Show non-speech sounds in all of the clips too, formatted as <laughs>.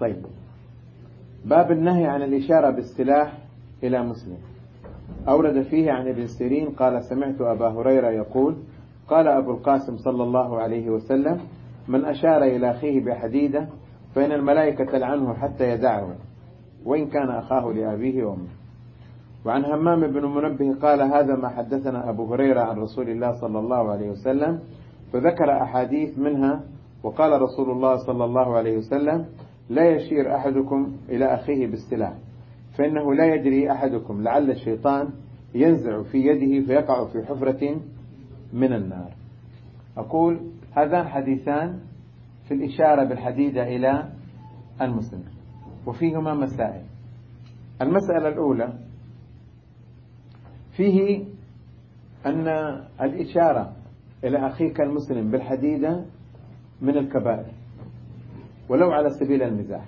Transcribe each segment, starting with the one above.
طيب. باب النهي عن الإشارة بالسلاح إلى مسلم. أورد فيه عن ابن سيرين قال سمعت أبا هريرة يقول قال أبو القاسم صلى الله عليه وسلم من أشار إلى أخيه بحديدة فإن الملائكة تلعنه حتى يدعه وإن كان أخاه لأبيه وأمه. وعن همام بن منبه قال هذا ما حدثنا أبو هريرة عن رسول الله صلى الله عليه وسلم فذكر أحاديث منها وقال رسول الله صلى الله عليه وسلم لا يشير أحدكم إلى أخيه بالسلاح فإنه لا يدري أحدكم لعل الشيطان ينزع في يده فيقع في حفرة من النار. أقول هذان حديثان في الإشارة بالحديدة إلى المسلم وفيهما مسائل. المسألة الأولى فيه أن الإشارة إلى أخيك المسلم بالحديدة من الكبائر. ولو على سبيل المزاح.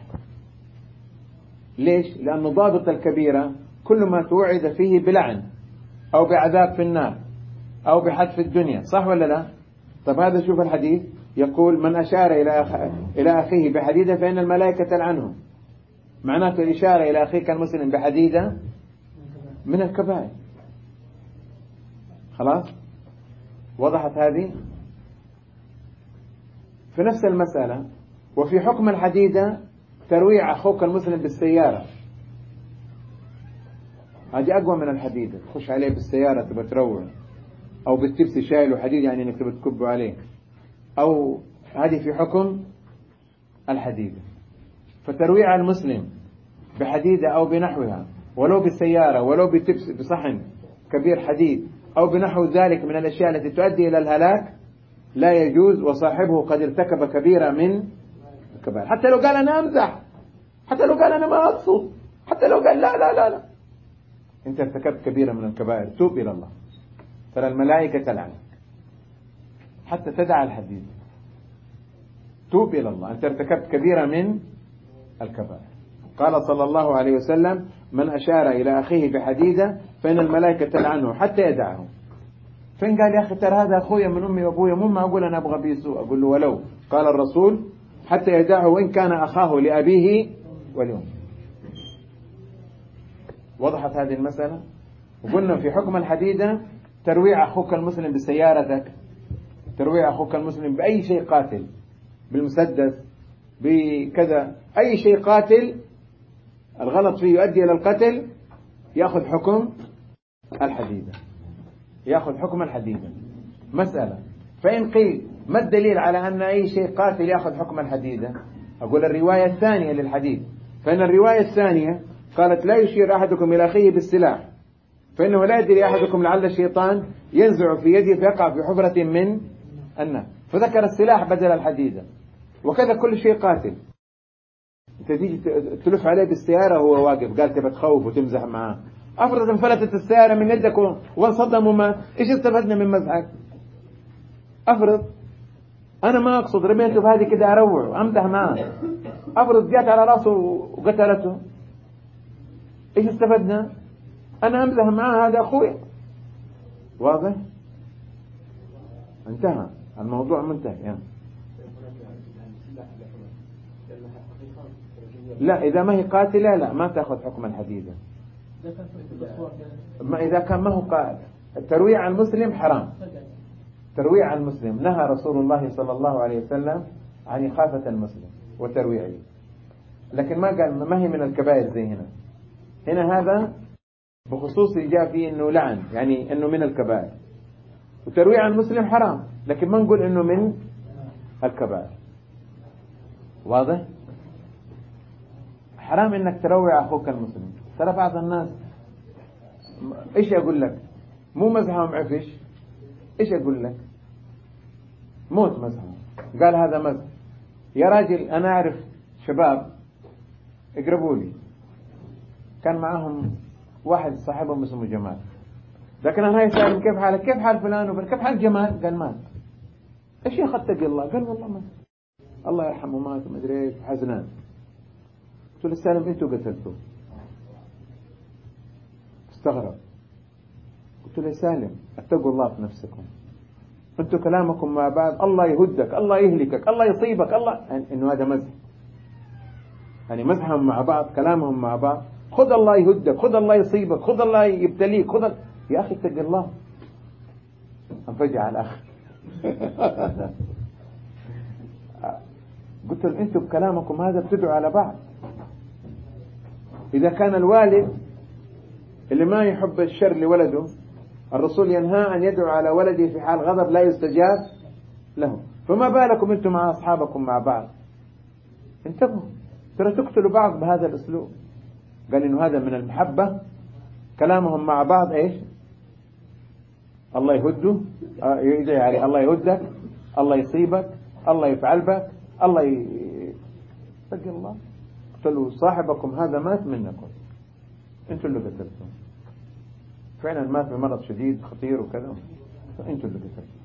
ليش؟ لأن ضابط الكبيرة كل ما توعد فيه بلعن أو بعذاب في النار أو بحد في الدنيا صح ولا لا؟ طب هذا شوف الحديث يقول من أشار إلى أخ... إلى أخيه بحديدة فإن الملائكة تلعنه. معناته الإشارة إلى أخيك المسلم بحديدة من الكبائر. خلاص؟ وضحت هذه؟ في نفس المسألة وفي حكم الحديدة ترويع أخوك المسلم بالسيارة. هذه أقوى من الحديدة تخش عليه بالسيارة تبى تروع. أو بالتبسي شايله حديد يعني إنك تبى تكبه عليه. أو هذه في حكم الحديدة فترويع المسلم بحديدة أو بنحوها ولو بالسيارة ولو بتبس بصحن كبير حديد أو بنحو ذلك من الأشياء التي تؤدي إلى الهلاك لا يجوز وصاحبه قد ارتكب كبيرة من الكبائر حتى لو قال أنا أمزح. حتى لو قال أنا ما أقصد. حتى لو قال لا لا لا لا. أنت ارتكبت كبيرة من الكبائر. توب إلى الله. ترى الملائكة تلعنك. حتى تدع الحديث. توب إلى الله. أنت ارتكبت كبيرة من الكبائر. قال صلى الله عليه وسلم من أشار إلى أخيه بحديدة فإن الملائكة تلعنه حتى يدعه. فين قال يا أخي ترى هذا أخويا من أمي وأبويا مو ما أقول أنا أبغى بيسوء أقول له ولو. قال الرسول حتى يدعه وإن كان أخاه لأبيه ولأمه وضحت هذه المسألة. وقلنا في حكم الحديدة ترويع أخوك المسلم بسيارتك ترويع أخوك المسلم بأي شيء قاتل بالمسدس بكذا أي شيء قاتل الغلط فيه يؤدي إلى القتل يأخذ حكم الحديدة. يأخذ حكم الحديدة. مسألة. فإن قيل ما الدليل على أن أي شيء قاتل يأخذ حكم الحديدة أقول الرواية الثانية للحديث فإن الرواية الثانية قالت لا يشير أحدكم إلى أخيه بالسلاح فإنه لا يدري أحدكم لعل الشيطان ينزع في يده فيقع في حفرة من النار. فذكر السلاح بدل الحديدة وكذا كل شيء قاتل. أنت تيجي تلف عليه بالسيارة وهو واقف قال تبى تخوف وتمزح معاه. افرض انفلتت السيارة من يدك وانصدم وما إيش استفدنا من مزحك؟ افرض أنا ما أقصد رميته بهذه كده أروع وامزح معاه أفرض جات على رأسه وقتلته. إيش استفدنا؟ أنا امزح معاه هذا أخوي. واضح؟ انتهى. الموضوع منتهي يعني. لا إذا ما هي قاتلة لا ما تأخذ حكم الحديدة. ما إذا كان ما هو قاتل. الترويع على المسلم حرام. ترويع المسلم. نهى رسول الله صلى الله عليه وسلم عن إخافة المسلم وترويعه. لكن ما قال ما هي من الكبائر زي هنا. هنا هذا بخصوص جاء فيه إنه لعن يعني إنه من الكبائر. وترويع المسلم حرام لكن ما نقول إنه من الكبائر. واضح؟ حرام إنك تروع أخوك المسلم. ترى بعض الناس إيش أقول لك؟ مو مزحهم عفش. إيش أقول لك؟ موت مزحهم قال هذا مزح يا راجل أنا أعرف شباب اقربوا لي كان معاهم واحد صاحبهم اسمه جمال. لكن أنا يسألهم كيف حالك؟ كيف حال فلان وفلان؟ كيف حال جمال؟ قال مات. إيش يا الله قال والله مات. الله يرحمه مات وما أدري إيش حزنان. قلت له سالم؟ إنتوا قتلتوه استغرب. قلت له سالم اتقوا الله في نفسكم. أنتوا كلامكم مع بعض. الله يهدك الله يهلكك الله يصيبك الله. يعني إنه هذا مزح. يعني مزحهم مع بعض كلامهم مع بعض. خذ الله يهدك خذ الله يصيبك خذ الله يبتليك خذ يا أخي اتق الله. أنفجع الأخ <laughs> قلت له أنتم بكلامكم هذا بتدعوا على بعض. إذا كان الوالد اللي ما يحب الشر لولده الرسول ينهى أن يدعو على ولده في حال غضب لا يستجاب له فما بالكم أنتم مع أصحابكم مع بعض؟ انتبهوا. ترى تقتلوا بعض بهذا الأسلوب. قال إنه هذا من المحبة. كلامهم مع بعض إيش؟ الله يهده. آه، يدعي عليه الله يهدك. الله يصيبك. الله يفعل بك الله ي... الله. اقتلوا صاحبكم. هذا مات منكم أنتوا اللي قتلتم فعلا مات بمرض شديد خطير وكذا. أنتوا اللي قتلتم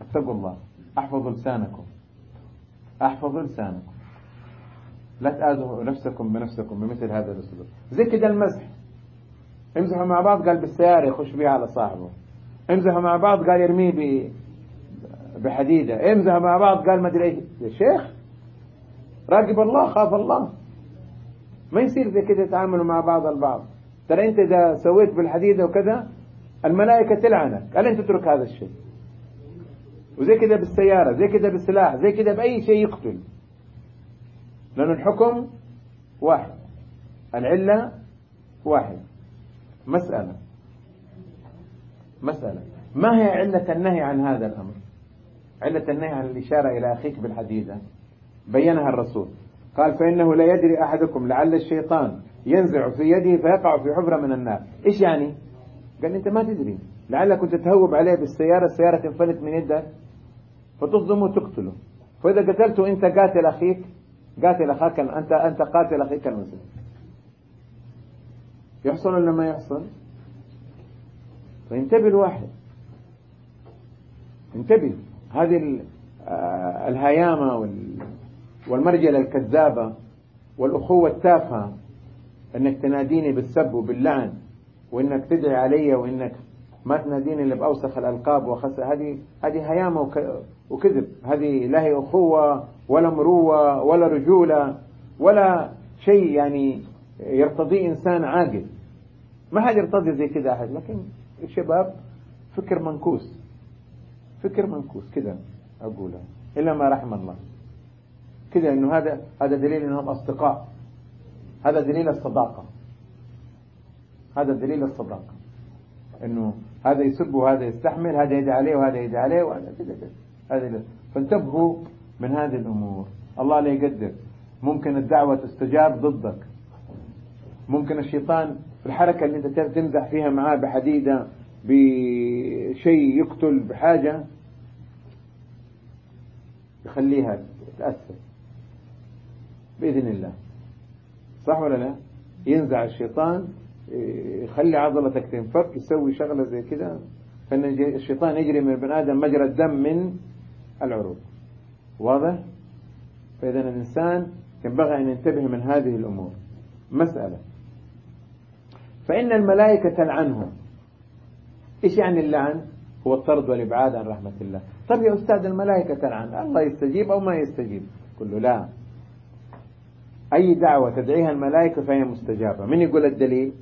اتقوا الله. احفظوا لسانكم. احفظوا لسانكم. لا تآذوا نفسكم بنفسكم بمثل هذا الأسلوب. زي كده المزح. امزحوا مع بعض قال بالسيارة يخش بها على صاحبه. امزحوا مع بعض قال يرميه ب... بحديدة. امزحوا مع بعض قال ما أدري إيش يا شيخ راقب الله خاف الله. ما يصير زي كده يتعاملوا مع بعض البعض. ترى أنت إذا سويت بالحديدة وكذا الملائكة تلعنك. قال أنت تترك هذا الشيء. وزي كده بالسيارة زي كده بالسلاح زي كده بأي شيء يقتل. لأن الحكم واحد. العلة واحد. مسألة. مسألة. ما هي علة النهي عن هذا الأمر؟ علة النهي عن الإشارة إلى أخيك بالحديدة بينها الرسول. قال فإنه لا يدري أحدكم لعل الشيطان ينزع في يده فيقع في حفرة من النار. إيش يعني؟ قال أنت ما تدري. لعلك كنت تهوب عليه بالسيارة السيارة تنفلت من يدك فتصدمه وتقتله. فإذا قتلته أنت قاتل أخيك قاتل أخاك أنت أنت قاتل أخيك المسلم. يحصل ولا ما يحصل؟ فانتبه الواحد. انتبه. هذه آه، الهيامة والمرجلة الكذابة والأخوة التافهة أنك تناديني بالسب وباللعن وأنك تدعي علي وأنك ما تناديني اللي بأوسخ الألقاب وخس هذه هذه هيامة وكذب. هذه لا هي أخوة ولا مروة ولا رجولة ولا شيء يعني يرتضيه إنسان عاقل. ما حد يرتضي زي كذا أحد لكن الشباب فكر منكوس فكر منكوس كذا أقولها إلا ما رحم الله. كذا إنه هذا هذا دليل إنهم أصدقاء. هذا دليل الصداقة. هذا دليل الصداقة. إنه هذا يسب وهذا يستحمل هذا يدعي عليه وهذا يدعي عليه وهذا كذا كذا. فانتبهوا من هذه الأمور. الله لا يقدر. ممكن الدعوة تستجاب ضدك. ممكن الشيطان في الحركة اللي انت تمزح فيها معاه بحديدة بشيء يقتل بحاجة يخليها تأثر. بإذن الله. صح ولا لا؟ ينزع الشيطان يخلي عضلتك تنفك يسوي شغلة زي كده. فإن الشيطان يجري من البني آدم مجرى الدم من العروق. واضح؟ فإذا الإنسان ينبغي أن ينتبه من هذه الأمور. مسألة. فإن الملائكة تلعنهم إيش يعني اللعن؟ هو الطرد والإبعاد عن رحمة الله. طب يا أستاذ الملائكة تلعن. الله يستجيب أو ما يستجيب؟ قل له لا. أي دعوة تدعيها الملائكة فهي مستجابة. من يقول الدليل؟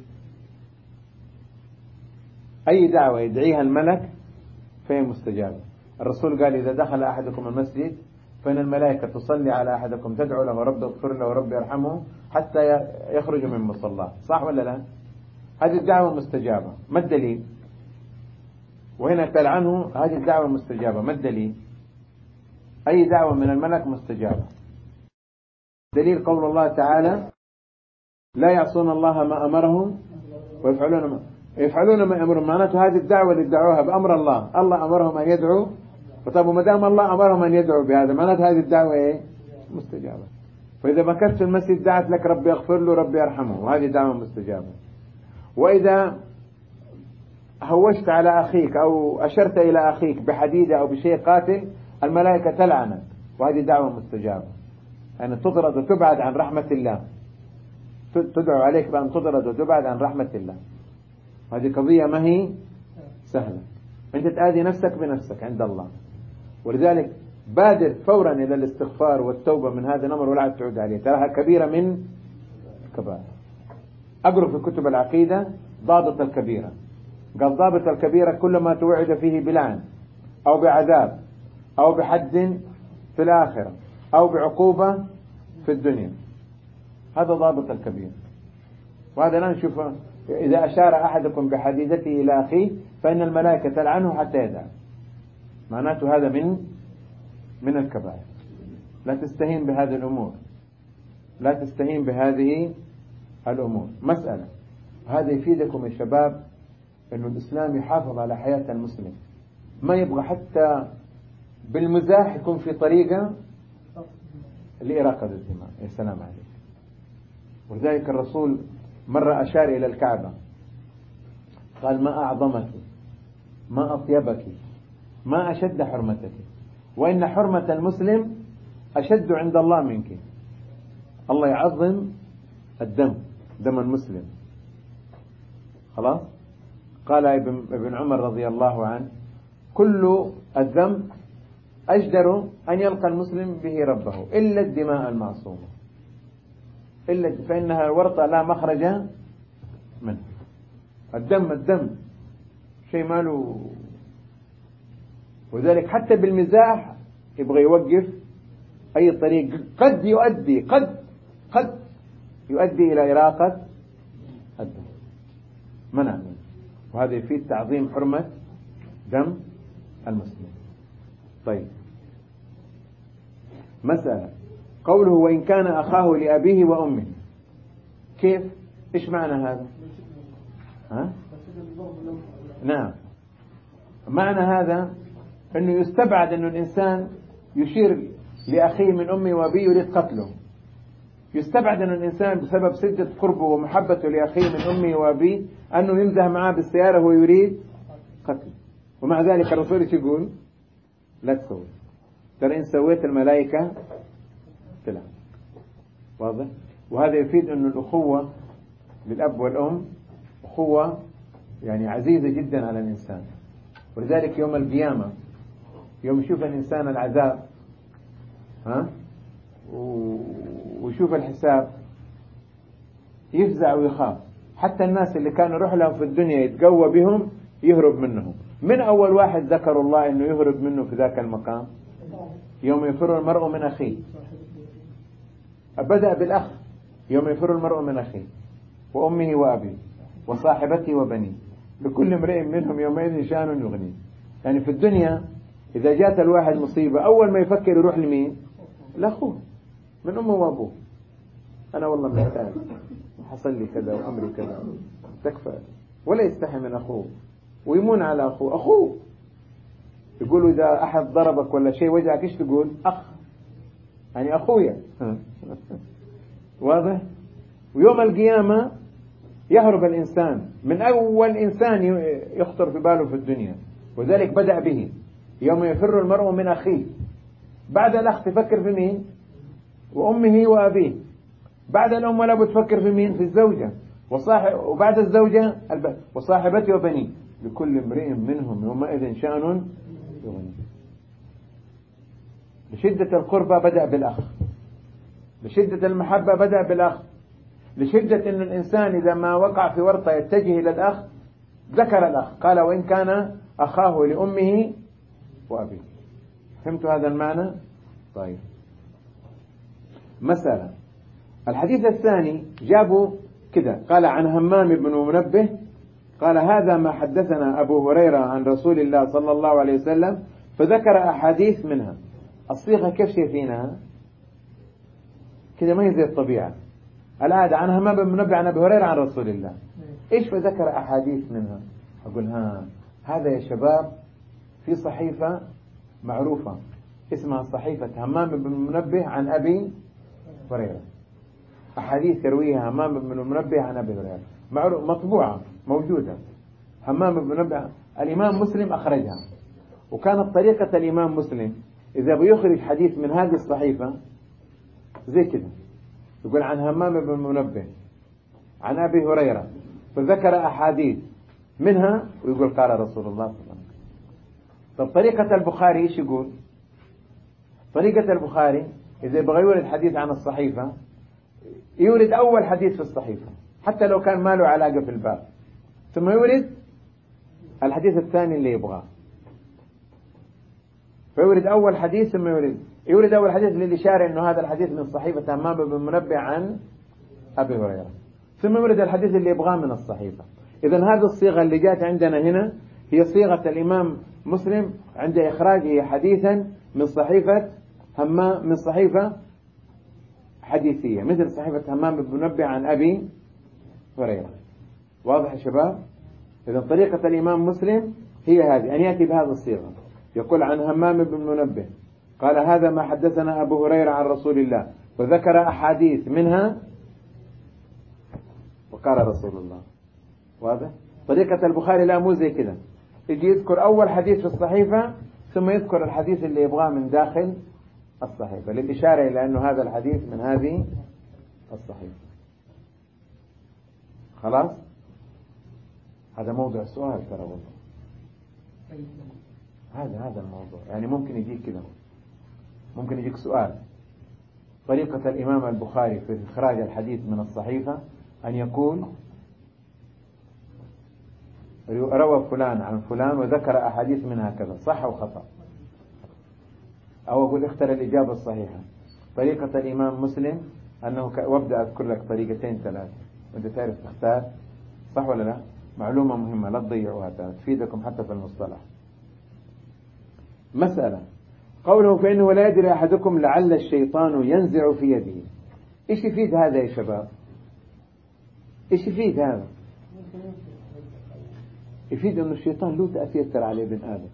أي دعوة يدعيها الملك فهي مستجابة. الرسول قال إذا دخل أحدكم المسجد فإن الملائكة تصلي على أحدكم تدعو له رب اغفر له ورب يرحمه حتى يخرج من مصلاه. صح ولا لا؟ هذه الدعوة مستجابة. ما الدليل؟ وهنا قال عنه هذه الدعوة مستجابة. ما الدليل؟ أي دعوة من الملك مستجابة. دليل قول الله تعالى لا يعصون الله ما أمرهم ويفعلون ما يفعلون ما أمرهم معناته هذه الدعوة اللي ادعوها بأمر الله. الله أمرهم أن يدعوا فطب وما دام الله أمرهم أن يدعوا بهذا معناته هذه الدعوة إيه؟ مستجابة. فإذا مكثت في المسجد دعت لك ربي يغفر له ربي يرحمه. وهذه دعوة مستجابة. وإذا هوشت على أخيك أو أشرت إلى أخيك بحديدة أو بشيء قاتل الملائكة تلعنك. وهذه دعوة مستجابة. يعني تطرد وتبعد عن رحمة الله. تدعو عليك بأن تطرد وتبعد عن رحمة الله. هذه قضية ما هي؟ سهلة. أنت تآذي نفسك بنفسك عند الله. ولذلك بادر فورا إلى الاستغفار والتوبة من هذا الأمر ولا تعود عليه. تراها كبيرة من الكبائر أقرأ في كتب العقيدة ضابط الكبيرة. قال ضابط الكبيرة كل ما توعد فيه بلعن أو بعذاب أو بحد في الآخرة. أو بعقوبة في الدنيا. هذا ضابط الكبير. وهذا لا نشوفه إذا أشار أحدكم بحديدته إلى أخيه فإن الملائكة تلعنه حتى يدعى معناته هذا من من الكبائر. لا تستهين بهذه الأمور. لا تستهين بهذه الأمور. مسألة. هذا يفيدكم يا شباب أنه الإسلام يحافظ على حياة المسلم. ما يبغى حتى بالمزاح يكون في طريقة لإراقة الدماء يا سلام عليك ولذلك الرسول مرة أشار إلى الكعبة. قال ما أعظمك؟ ما أطيبك؟ ما أشد حرمتك؟ وإن حرمة المسلم أشد عند الله منك. الله يعظم الدم دم المسلم. خلاص؟ قال ابن عمر رضي الله عنه كل الذنب أجدر أن يلقى المسلم به ربه إلا الدماء المعصومة. إلا فإنها ورطة لا مخرج منه. الدم الدم. شيء ماله وذلك حتى بالمزاح يبغى يوقف أي طريق. قد يؤدي قد قد يؤدي إلى إراقة الدم. منع منه. وهذا يفيد تعظيم حرمة دم المسلم. طيب. مسألة قوله وإن كان أخاه لأبيه وأمه. كيف؟ إيش معنى هذا؟ ها؟ نعم. معنى هذا أنه يستبعد أنه الإنسان يشير لأخيه من أمه وأبيه يريد قتله. يستبعد أن الإنسان بسبب سدة قربه ومحبته لأخيه من أمه وأبيه أنه ينزه معاه بالسيارة ويريد قتله. ومع ذلك الرسول يقول؟ لا تسوي ترى إن سويت الملائكة تلعب واضح؟ وهذا يفيد أن الأخوة للأب والأم أخوة يعني عزيزة جدا على الإنسان. ولذلك يوم القيامة يوم يشوف الإنسان العذاب ها؟ ويشوف الحساب يفزع ويخاف. حتى الناس اللي كانوا يروح لهم في الدنيا يتقوى بهم يهرب منهم. من أول واحد ذكر الله أنه يهرب منه في ذاك المقام؟ يوم يفر المرء من أخيه. بدأ بالأخ. يوم يفر المرء من أخيه. وأمه وأبيه. وصاحبته وبنيه. لكل امرئ منهم يومئذ شأن يغنيه. يعني في الدنيا إذا جات الواحد مصيبة أول ما يفكر يروح لمين؟ لأخوه. من أمه وأبوه. أنا والله محتاج حصل لي كذا وأمري كذا. تكفى. ولا يستحي من أخوه. ويمون على أخوه. أخوه. يقولوا إذا أحد ضربك ولا شيء وجعك إيش تقول؟ أخ. يعني أخويا. <laughs> واضح؟ ويوم القيامة يهرب الإنسان من أول إنسان يخطر في باله في الدنيا وذلك بدأ به. يوم يفر المرء من أخيه. بعد الأخ تفكر في مين؟ وأمه وأبيه. بعد الأم ولا بتفكر في مين؟ في الزوجة. وصاحب وبعد الزوجة وصاحبته وبنيه. لكل امرئ منهم يومئذ شأن يغني. لشدة القربة بدأ بالأخ. لشدة المحبة بدأ بالأخ. لشدة أن الإنسان إذا ما وقع في ورطة يتجه إلى الأخ ذكر الأخ. قال وإن كان أخاه لأمه وأبيه. فهمت هذا المعنى؟ طيب. مسألة. الحديث الثاني جابوا كده. قال عن همام بن منبه قال هذا ما حدثنا أبو هريرة عن رسول الله صلى الله عليه وسلم فذكر أحاديث منها. الصيغة كيف شايفينها؟ كده ما هي زي الطبيعة. العادة عن همام بن منبه عن أبي هريرة عن رسول الله. إيش فذكر أحاديث منها؟ أقول ها هذا يا شباب في صحيفة معروفة اسمها صحيفة همام بن منبه عن أبي هريرة. أحاديث يرويها همام بن منبه عن أبي هريرة. مطبوعة. موجودة. همام بن منبه الإمام مسلم أخرجها. وكانت طريقة الإمام مسلم إذا بيخرج حديث من هذه الصحيفة زي كده. يقول عن همام بن منبه عن أبي هريرة فذكر أحاديث منها ويقول قال رسول الله صلى الله عليه وسلم. طب طريقة البخاري إيش يقول؟ طريقة البخاري إذا يبغى يورد حديث عن الصحيفة يورد أول حديث في الصحيفة حتى لو كان ما له علاقة في الباب. ثم يورد الحديث الثاني اللي يبغاه. فيورد أول حديث ثم يورد. يورد أول حديث للإشارة أنه هذا الحديث من صحيفة همام بن منبه عن أبي هريرة. ثم يورد الحديث اللي يبغاه من الصحيفة. إذا هذه الصيغة اللي جاءت عندنا هنا هي صيغة الإمام مسلم عند إخراجه حديثا من صحيفة همام من صحيفة حديثية مثل صحيفة همام بن منبه عن أبي هريرة. واضح يا شباب؟ إذا طريقة الإمام مسلم هي هذه أن يأتي بهذه الصيغة. يقول عن همام بن منبه قال هذا ما حدثنا أبو هريرة عن رسول الله وذكر أحاديث منها وقال رسول الله. واضح؟ طريقة البخاري لا مو زي كذا. يجي يذكر أول حديث في الصحيفة ثم يذكر الحديث اللي يبغاه من داخل الصحيفة للإشارة إلى أنه هذا الحديث من هذه الصحيفة. خلاص؟ هذا موضوع سؤال ترى والله. هذا هذا الموضوع. يعني ممكن يجيك كذا. ممكن يجيك سؤال. طريقة الإمام البخاري في إخراج الحديث من الصحيفة أن يقول روى فلان عن فلان وذكر أحاديث منها كذا صح أو خطأ؟ أو أقول اختر الإجابة الصحيحة. طريقة الإمام مسلم أنه. وابدأ أذكر لك طريقتين ثلاثة. وأنت تعرف تختار؟ صح ولا لا؟ معلومة مهمة لا تضيعوها تفيدكم حتى في المصطلح. مسألة قوله فإنه لا يدري أحدكم لعل الشيطان ينزع في يده. إيش يفيد هذا يا شباب؟ إيش يفيد هذا؟ يفيد أن الشيطان له تأثير ترى على ابن آدم.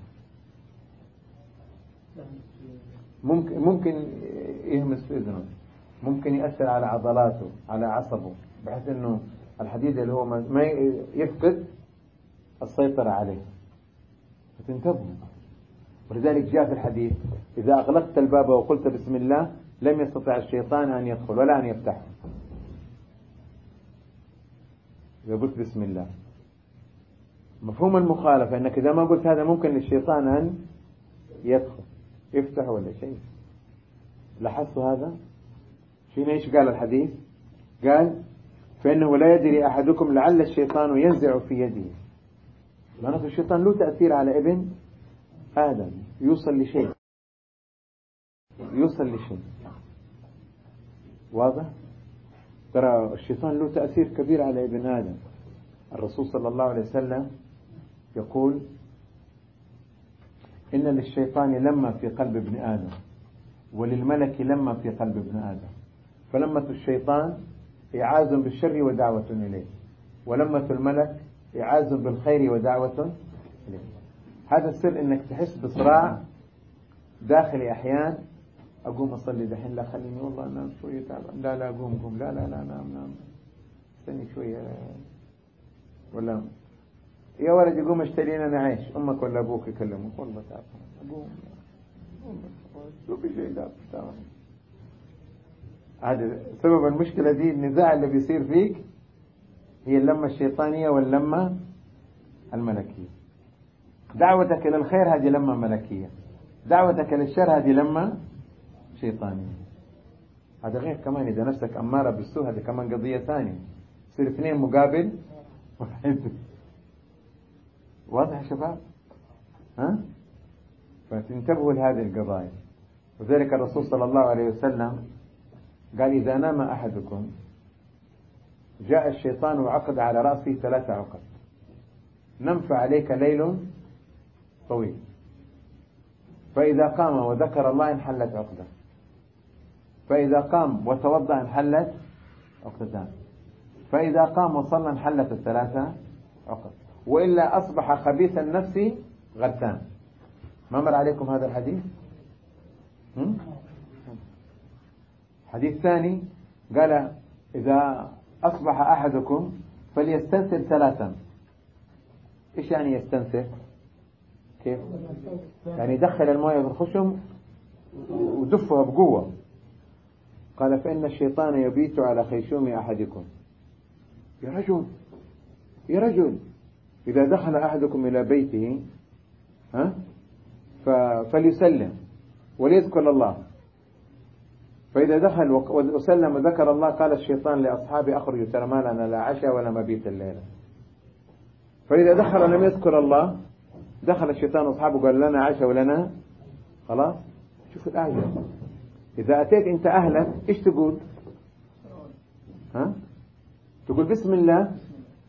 ممكن ممكن يهمس في اذنه ممكن يأثر على عضلاته على عصبه بحيث إنه الحديد اللي هو ما يفقد السيطرة عليه. فتنتبهوا ولذلك جاء في الحديث إذا أغلقت الباب وقلت بسم الله لم يستطع الشيطان أن يدخل ولا أن يفتحه إذا قلت بسم الله. مفهوم المخالفة أنك إذا ما قلت هذا ممكن للشيطان أن يدخل يفتح ولا شيء. لاحظتوا هذا؟ شنو إيش قال الحديث؟ قال فإنه لا يدري أحدكم لعل الشيطان ينزع في يده. معناته الشيطان له تأثير على ابن آدم. يوصل لشيء. يوصل لشيء. واضح؟ ترى الشيطان له تأثير كبير على ابن آدم. الرسول صلى الله عليه وسلم يقول إن للشيطان لما في قلب ابن آدم وللملك لما في قلب ابن آدم. فلمة الشيطان إعاز بالشر ودعوة إليه. ولمة الملك إعاز بالخير ودعوة إليه. هذا السر إنك تحس بصراع داخلي أحيان. أقوم أصلي دحين. لا خليني والله أنام شوية. تعبان لا لا قوم قوم. لا لا لا نام نام استني شوية. ولا. يا ولد قوم اشتري لنا عيش. أمك ولا أبوك يكلمك والله تعبان قوم. شو بشيء لا هذا سبب المشكلة دي النزاع اللي بيصير فيك هي اللمة الشيطانية واللمة الملكية. دعوتك إلى الخير هذه لمة ملكية. دعوتك للشر هذه لمة شيطانية. هذا غير كمان إذا نفسك أمارة بالسوء هذه كمان قضية ثانية. يصير اثنين مقابل واحد. واضح يا شباب؟ ها؟ فتنتبهوا لهذه القضايا. وذلك الرسول صلى الله عليه وسلم قال إذا نام أحدكم جاء الشيطان وعقد على رأسه ثلاثة عقد. نم فعليك ليل طويل. فإذا قام وذكر الله انحلت عقدة. فإذا قام وتوضأ انحلت عقدتان. فإذا قام وصلى انحلت الثلاثة عقد. وإلا أصبح خبيث النفس غثان ما مر عليكم هذا الحديث؟ حديث ثاني قال إذا أصبح أحدكم فليستنسل ثلاثا. إيش يعني يستنسل كيف؟ يعني يدخل المويه في الخشم ودفها بقوة. قال فإن الشيطان يبيت على خيشوم أحدكم. يا رجل يا رجل إذا دخل أحدكم إلى بيته ها فليسلم وليذكر الله. فإذا دخل وسلم وذكر الله قال الشيطان لأصحابه أخرجوا ترى ما لنا لا عشاء ولا مبيت الليلة. فإذا دخل لم يذكر الله دخل الشيطان وأصحابه قال لنا عشاء ولنا خلاص؟ شوف الآية. إذا أتيت أنت أهلك إيش تقول؟ ها؟ تقول بسم الله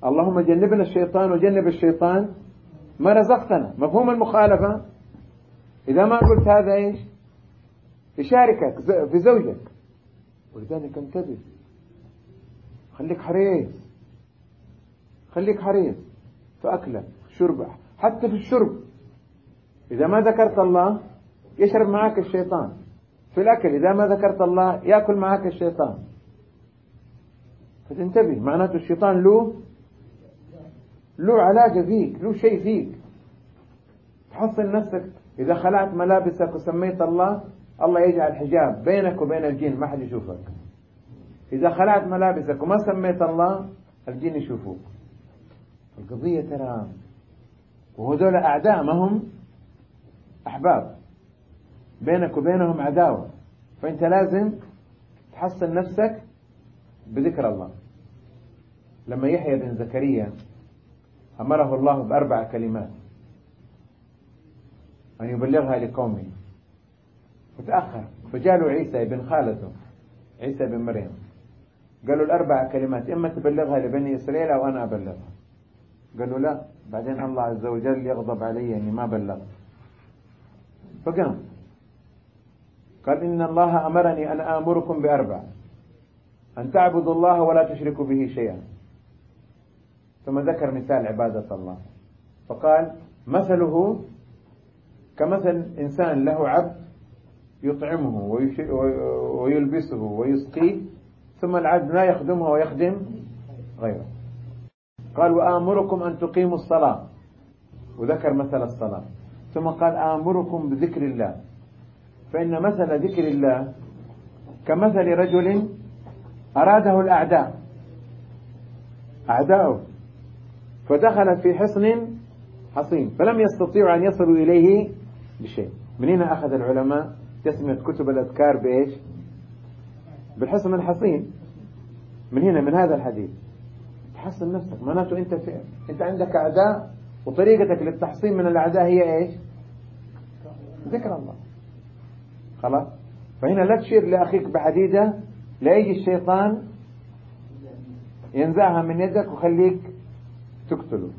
اللهم جنبنا الشيطان وجنب الشيطان ما رزقتنا. مفهوم المخالفة؟ إذا ما قلت هذا إيش؟ يشاركك في زوجك. ولذلك انتبه. خليك حريص. خليك حريص في أكلك شربك حتى في الشرب. إذا ما ذكرت الله يشرب معك الشيطان. في الأكل إذا ما ذكرت الله يأكل معك الشيطان. فتنتبه معناته الشيطان له له علاقة فيك له شيء فيك. تحصل نفسك. إذا خلعت ملابسك وسميت الله الله يجعل حجاب بينك وبين الجن ما حد يشوفك. إذا خلعت ملابسك وما سميت الله الجن يشوفوك. القضية ترى وهذول أعداء ما هم؟ أحباب. بينك وبينهم عداوة. فأنت لازم تحصن نفسك بذكر الله. لما يحيى بن زكريا أمره الله بأربع كلمات أن يبلغها لقومه. وتأخر. فجاء له عيسى بن خالته عيسى بن مريم. قالوا الأربع كلمات إما تبلغها لبني إسرائيل أو أنا أبلغها. قالوا لا بعدين الله عز وجل يغضب علي أني ما بلغت. فقام. قال إن الله أمرني أن آمركم بأربع أن تعبدوا الله ولا تشركوا به شيئا. ثم ذكر مثال عبادة الله. فقال مثله كمثل إنسان له عبد يطعمه ويلبسه ويسقيه ثم العبد لا يخدمه ويخدم غيره. قال وآمركم أن تقيموا الصلاة. وذكر مثل الصلاة. ثم قال آمركم بذكر الله. فإن مثل ذكر الله كمثل رجل أراده الأعداء أعداؤه فدخل في حصن حصين فلم يستطيعوا أن يصلوا إليه بشيء. من هنا أخذ العلماء تسمية كتب الأذكار بإيش؟ بالحصن الحصين. من هنا من هذا الحديث. تحصن نفسك. معناته أنت أنت عندك أعداء وطريقتك للتحصين من الأعداء هي إيش؟ ذكر الله. خلاص؟ فهنا لا تشير لأخيك بحديدة لا يجي الشيطان ينزعها من يدك وخليك تقتله.